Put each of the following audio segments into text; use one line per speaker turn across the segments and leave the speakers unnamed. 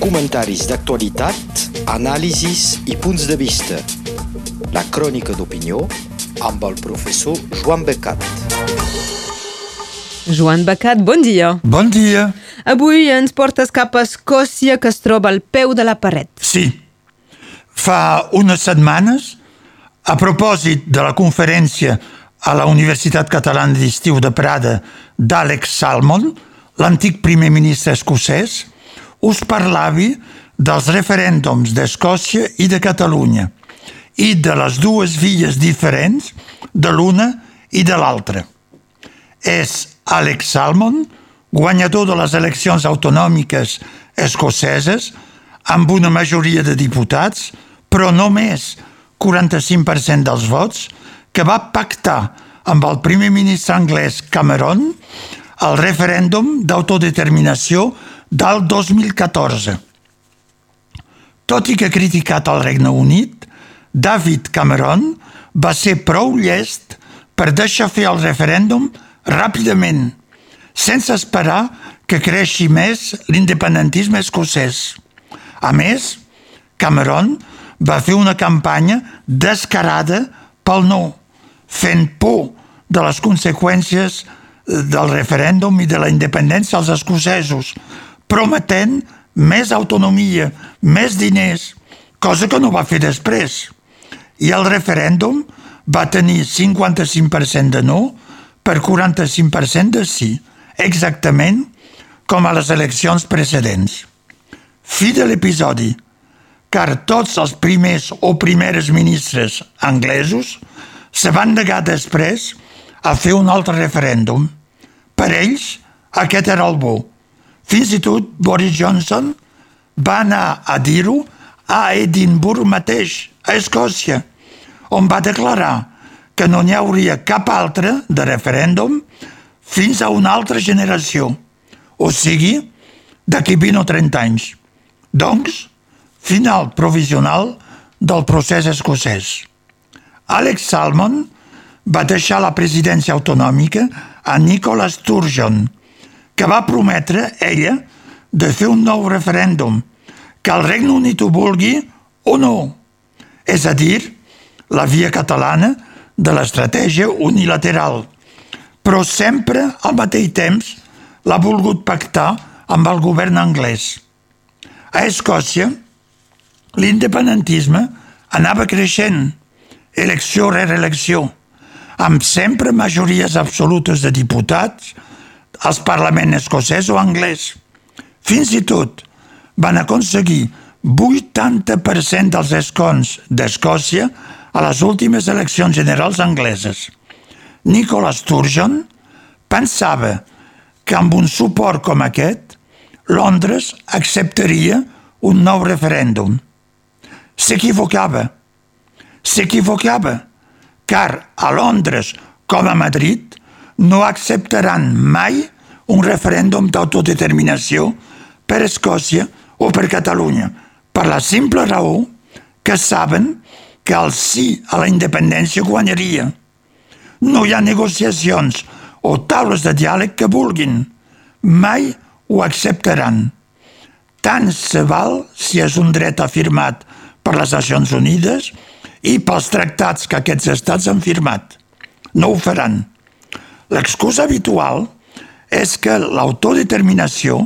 comentaris d'actualitat, anàlisis i punts de vista. La crònica d'opinió amb el professor Joan Becat.
Joan Becat, bon dia.
Bon dia.
Avui ens portes cap a Escòcia, que es troba al peu de la paret.
Sí. Fa unes setmanes, a propòsit de la conferència a la Universitat Catalana d'Estiu de Prada d'Àlex Salmon, l'antic primer ministre escocès, us parlava dels referèndums d'Escòcia i de Catalunya i de les dues vies diferents de l'una i de l'altra. És Alex Salmon, guanyador de les eleccions autonòmiques escoceses, amb una majoria de diputats, però només 45% dels vots, que va pactar amb el primer ministre anglès Cameron el referèndum d'autodeterminació del 2014. Tot i que criticat el Regne Unit, David Cameron va ser prou llest per deixar fer el referèndum ràpidament, sense esperar que creixi més l'independentisme escocès. A més, Cameron va fer una campanya descarada pel no, fent por de les conseqüències del referèndum i de la independència als escocesos, prometent més autonomia, més diners, cosa que no va fer després. I el referèndum va tenir 55% de no per 45% de sí, exactament com a les eleccions precedents. Fi de l'episodi, car tots els primers o primeres ministres anglesos se van negar després a fer un altre referèndum. Per ells, aquest era el bo. Fins i tot Boris Johnson va anar a dir-ho a Edimburg mateix, a Escòcia, on va declarar que no n'hi hauria cap altre de referèndum fins a una altra generació, o sigui, d'aquí 20 o 30 anys. Doncs, final provisional del procés escocès. Alex Salmon va deixar la presidència autonòmica a Nicola Sturgeon, que va prometre, ella, de fer un nou referèndum, que el Regne Unit ho vulgui o no. És a dir, la via catalana de l'estratègia unilateral. Però sempre, al mateix temps, l'ha volgut pactar amb el govern anglès. A Escòcia, l'independentisme anava creixent, elecció rere elecció, amb sempre majories absolutes de diputats als Parlament escocès o anglès. Fins i tot van aconseguir 80% dels escons d'Escòcia a les últimes eleccions generals angleses. Nicola Sturgeon pensava que amb un suport com aquest, Londres acceptaria un nou referèndum. S'equivocava. S'equivocava car a Londres com a Madrid no acceptaran mai un referèndum d'autodeterminació per Escòcia o per Catalunya, per la simple raó que saben que el sí a la independència guanyaria. No hi ha negociacions o taules de diàleg que vulguin. Mai ho acceptaran. Tant se val si és un dret afirmat per les Nacions Unides i pels tractats que aquests estats han firmat. No ho faran. L'excusa habitual és que l'autodeterminació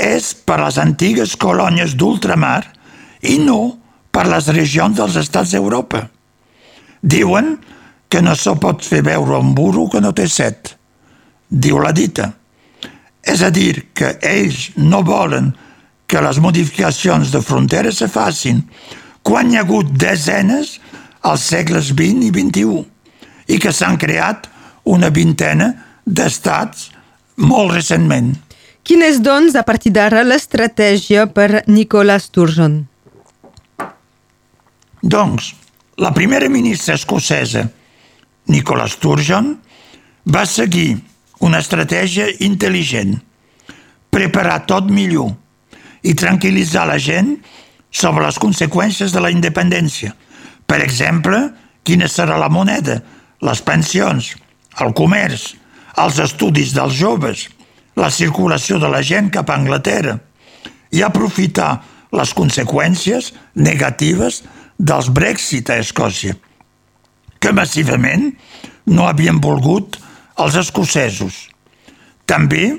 és per les antigues colònies d'ultramar i no per les regions dels estats d'Europa. Diuen que no se pot fer veure un burro que no té set. Diu la dita. És a dir, que ells no volen que les modificacions de fronteres se facin quan hi ha hagut desenes als segles XX i XXI i que s'han creat una vintena d'estats molt recentment.
Quina és, doncs, a partir d'ara, l'estratègia per Nicola Sturgeon?
Doncs, la primera ministra escocesa, Nicola Sturgeon, va seguir una estratègia intel·ligent, preparar tot millor i tranquil·litzar la gent sobre les conseqüències de la independència. Per exemple, quina serà la moneda, les pensions, el comerç, els estudis dels joves, la circulació de la gent cap a Anglaterra i aprofitar les conseqüències negatives dels Brexit a Escòcia, que massivament no havien volgut els escocesos. També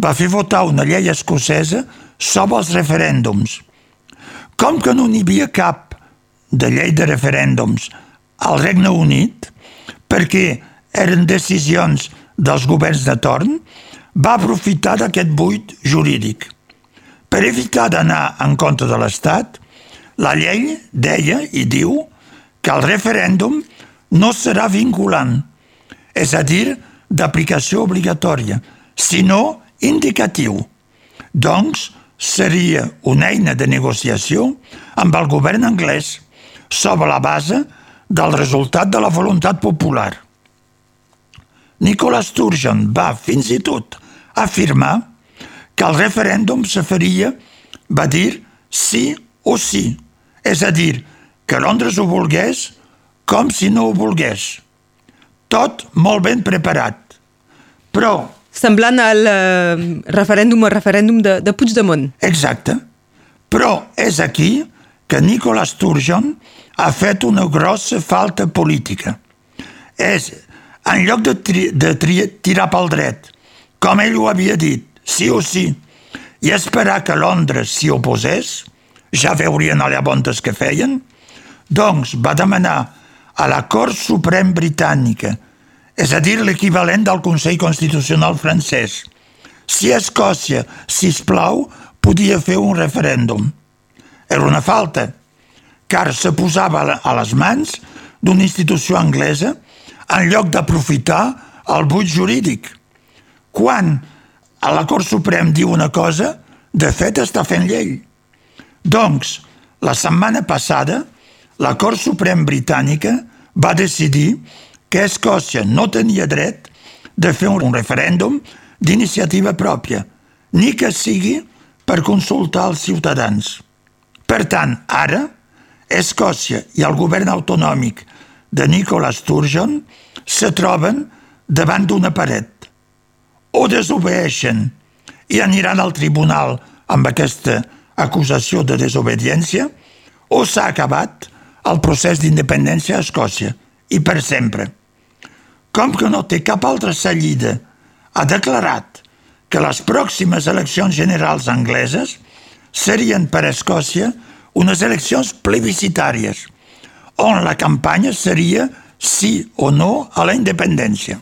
va fer votar una llei escocesa sobre els referèndums. Com que no n'hi havia cap de llei de referèndums al Regne Unit, perquè eren decisions dels governs de torn, va aprofitar d'aquest buit jurídic. Per evitar d'anar en contra de l'Estat, la llei deia i diu que el referèndum no serà vinculant, és a dir, d'aplicació obligatòria, sinó indicatiu. Doncs seria una eina de negociació amb el govern anglès sobre la base del resultat de la voluntat popular. Nicola Sturgeon va fins i tot afirmar que el referèndum se faria, va dir, sí o sí, és a dir, que Londres ho volgués com si no ho volgués. Tot molt ben preparat. Però...
Semblant al uh, referèndum o referèndum de, de Puigdemont.
Exacte. Però és aquí que Nicola Sturgeon ha fet una grossa falta política. És, en lloc de, tri, de tri, tirar pel dret, com ell ho havia dit, sí o sí, i esperar que Londres s'hi oposés, ja veurien allà bontes que feien, doncs va demanar a la Cort Suprem Britànica, és a dir, l'equivalent del Consell Constitucional francès, si Escòcia, si plau, podia fer un referèndum. Era una falta, car se posava a les mans d'una institució anglesa en lloc d'aprofitar el buit jurídic. Quan a la Cort Suprem diu una cosa, de fet està fent llei. Doncs, la setmana passada, la Cort Suprem Britànica va decidir que Escòcia no tenia dret de fer un referèndum d'iniciativa pròpia, ni que sigui per consultar els ciutadans. Per tant, ara, Escòcia i el govern autonòmic de Nicola Sturgeon se troben davant d'una paret o desobeeixen i aniran al tribunal amb aquesta acusació de desobediència, o s'ha acabat el procés d'independència a Escòcia, i per sempre. Com que no té cap altra sallida, ha declarat que les pròximes eleccions generals angleses serien per a Escòcia unes eleccions plebiscitàries, on la campanya seria sí o no a la independència.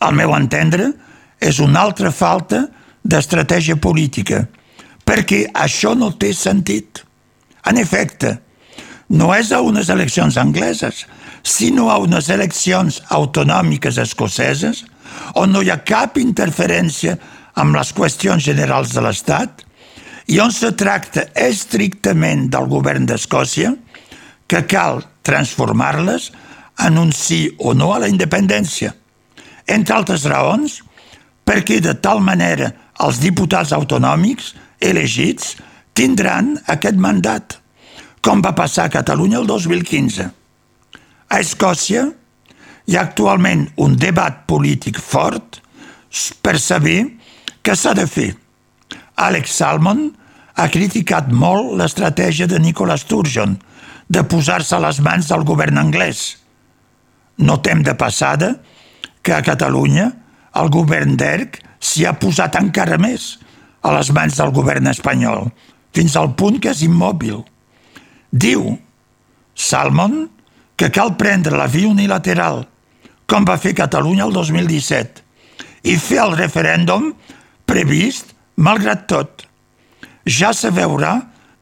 Al meu entendre, és una altra falta d'estratègia política, perquè això no té sentit. En efecte, no és a unes eleccions angleses, sinó a unes eleccions autonòmiques escoceses on no hi ha cap interferència amb les qüestions generals de l'Estat i on se tracta estrictament del govern d'Escòcia que cal transformar-les en un sí o no a la independència entre altres raons, perquè de tal manera els diputats autonòmics elegits tindran aquest mandat, com va passar a Catalunya el 2015. A Escòcia hi ha actualment un debat polític fort per saber què s'ha de fer. Alex Salmon ha criticat molt l'estratègia de Nicola Sturgeon de posar-se a les mans del govern anglès. Notem de passada que a Catalunya el govern d'ERC s'hi ha posat encara més a les mans del govern espanyol, fins al punt que és immòbil. Diu Salmon que cal prendre la via unilateral, com va fer Catalunya el 2017, i fer el referèndum previst malgrat tot. Ja se veurà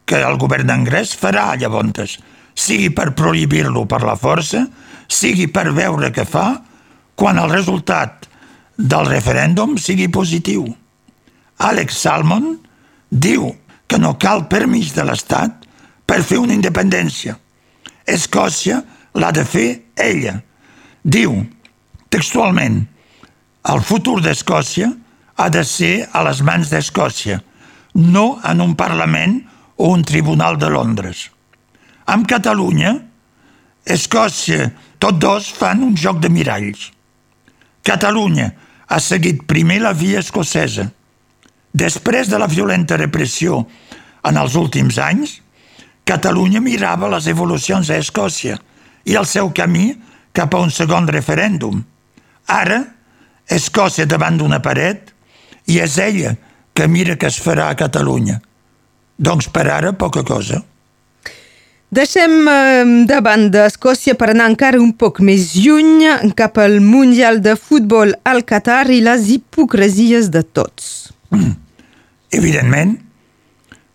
que el govern anglès farà llavors, sigui per prohibir-lo per la força, sigui per veure què fa, quan el resultat del referèndum sigui positiu. Alex Salmon diu que no cal permís de l'Estat per fer una independència. Escòcia l'ha de fer ella. Diu, textualment, el futur d'Escòcia ha de ser a les mans d'Escòcia, no en un Parlament o un Tribunal de Londres. Amb Catalunya, Escòcia, tots dos fan un joc de miralls. Catalunya ha seguit primer la via escocesa. Després de la violenta repressió en els últims anys, Catalunya mirava les evolucions a Escòcia i el seu camí cap a un segon referèndum. Ara, Escòcia davant d'una paret i és ella que mira què es farà a Catalunya. Doncs per ara poca cosa.
Deixem eh, de banda Escòcia per anar encara un poc més lluny cap al Mundial de Futbol al Qatar i les hipocresies de tots.
Evidentment,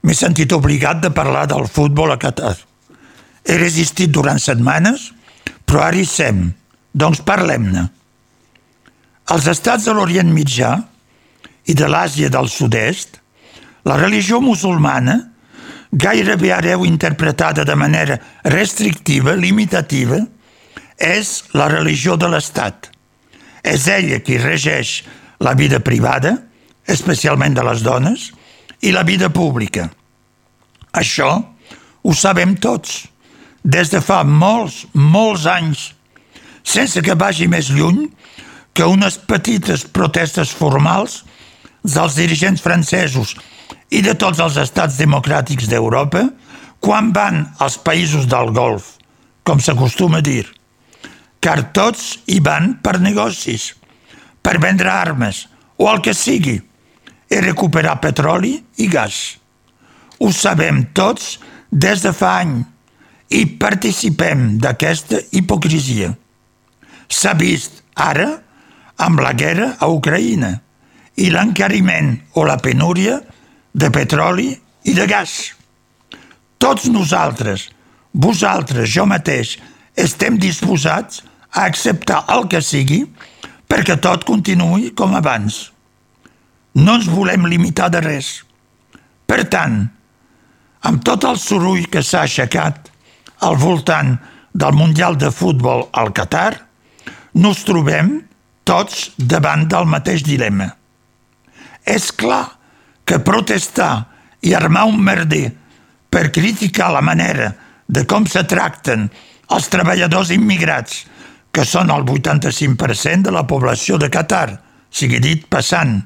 m'he sentit obligat de parlar del futbol a Qatar. He resistit durant setmanes, però ara hi sem, doncs parlem-ne. Als estats de l'Orient Mitjà i de l'Àsia del Sud-est, la religió musulmana gairebé hereu interpretada de manera restrictiva, limitativa, és la religió de l'Estat. És ella qui regeix la vida privada, especialment de les dones, i la vida pública. Això ho sabem tots, des de fa molts, molts anys, sense que vagi més lluny que unes petites protestes formals dels dirigents francesos i de tots els estats democràtics d'Europa quan van als països del Golf, com s'acostuma a dir, car tots hi van per negocis, per vendre armes o el que sigui, i recuperar petroli i gas. Ho sabem tots des de fa any i participem d'aquesta hipocresia. S'ha vist ara amb la guerra a Ucraïna i l'encariment o la penúria de petroli i de gas. Tots nosaltres, vosaltres, jo mateix, estem disposats a acceptar el que sigui perquè tot continuï com abans. No ens volem limitar de res. Per tant, amb tot el soroll que s'ha aixecat al voltant del Mundial de Futbol al Qatar, nos trobem tots davant del mateix dilema. És clar que protestar i armar un merder per criticar la manera de com se tracten els treballadors immigrats, que són el 85% de la població de Qatar, sigui dit passant,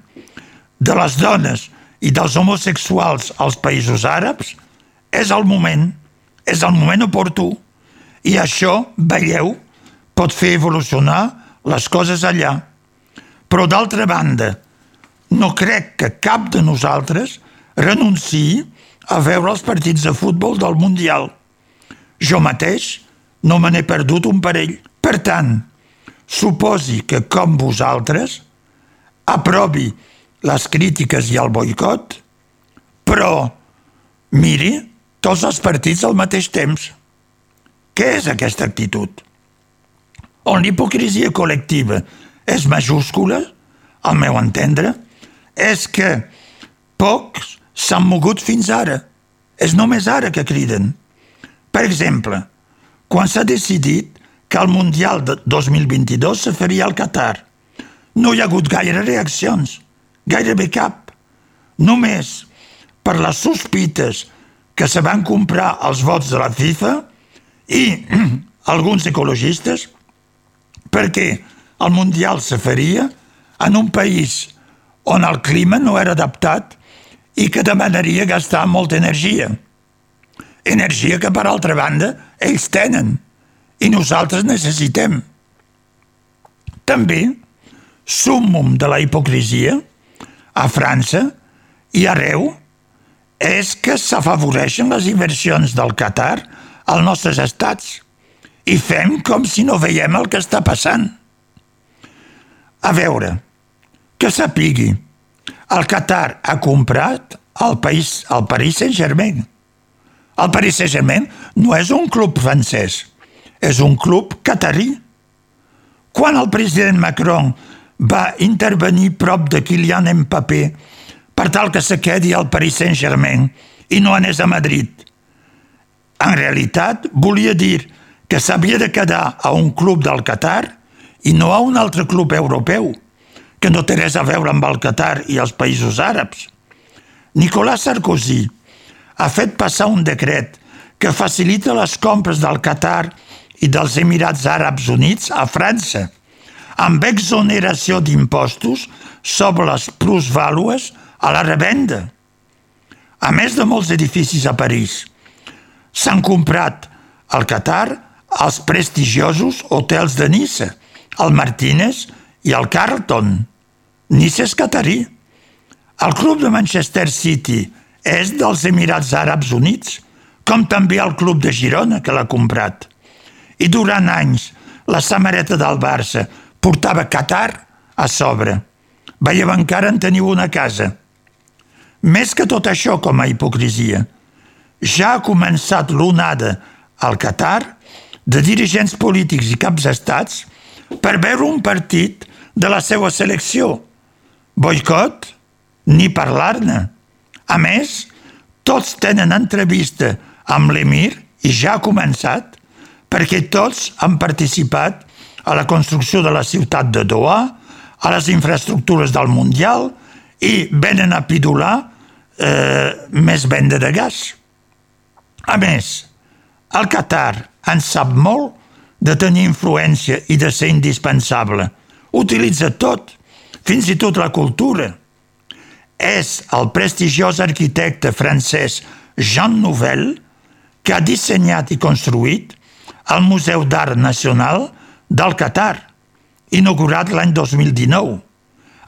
de les dones i dels homosexuals als països àrabs, és el moment, és el moment oportú. I això, veieu, pot fer evolucionar les coses allà. Però d'altra banda, no crec que cap de nosaltres renunciï a veure els partits de futbol del Mundial. Jo mateix no me n'he perdut un parell. Per tant, suposi que, com vosaltres, aprovi les crítiques i el boicot, però miri tots els partits al mateix temps. Què és aquesta actitud? On l'hipocresia col·lectiva és majúscula, al meu entendre, és que pocs s'han mogut fins ara. És només ara que criden. Per exemple, quan s'ha decidit que el Mundial de 2022 se faria al Qatar, no hi ha hagut gaire reaccions, gairebé cap. Només per les sospites que se van comprar els vots de la FIFA i alguns ecologistes perquè el Mundial se faria en un país on el clima no era adaptat i que demanaria gastar molta energia. Energia que, per altra banda, ells tenen i nosaltres necessitem. També, súmmum de la hipocresia, a França i arreu, és que s'afavoreixen les inversions del Qatar als nostres estats i fem com si no veiem el que està passant. A veure, que sapigui, el Qatar ha comprat el, país, el Paris Saint-Germain. El Paris Saint-Germain no és un club francès, és un club catarí. Quan el president Macron va intervenir prop de Kylian Mbappé per tal que se quedi al Paris Saint-Germain i no anés a Madrid, en realitat volia dir que s'havia de quedar a un club del Qatar i no a un altre club europeu que no té res a veure amb el Qatar i els països àrabs. Nicolas Sarkozy ha fet passar un decret que facilita les compres del Qatar i dels Emirats Àrabs Units a França, amb exoneració d'impostos sobre les plusvàlues a la revenda. A més de molts edificis a París, s'han comprat al Qatar els prestigiosos hotels de Nice, el Martínez i el Carlton. Nice és catarí. El club de Manchester City és dels Emirats Àrabs Units, com també el club de Girona, que l'ha comprat. I durant anys la samareta del Barça portava Qatar a sobre. Veieu, encara en teniu una casa. Més que tot això com a hipocrisia, ja ha començat l'onada al Qatar de dirigents polítics i caps d'estats per veure un partit de la seva selecció. Boicot? Ni parlar-ne. A més, tots tenen entrevista amb l'emir i ja ha començat perquè tots han participat a la construcció de la ciutat de Doha, a les infraestructures del Mundial i venen a pidular eh, més venda de gas. A més, el Qatar en sap molt de tenir influència i de ser indispensable. Utilitza tot, fins i tot la cultura. És el prestigiós arquitecte francès Jean Nouvel que ha dissenyat i construït el Museu d'Art Nacional del Qatar, inaugurat l'any 2019.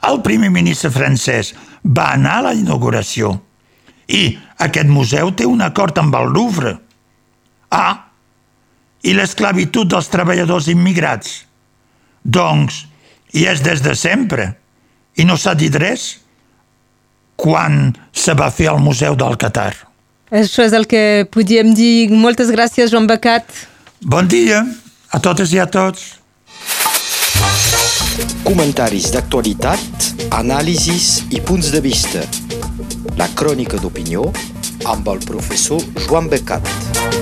El primer ministre francès va anar a la inauguració i aquest museu té un acord amb el Louvre. Ah, i l'esclavitud dels treballadors immigrats? Doncs hi és des de sempre i no s'ha dit res quan se va fer el Museu del Qatar.
Això és el que podíem dir. Moltes gràcies, Joan Becat.
Bon dia a totes i a tots.
Comentaris d'actualitat, anàlisis i punts de vista. La crònica d'opinió amb el professor Joan Becat.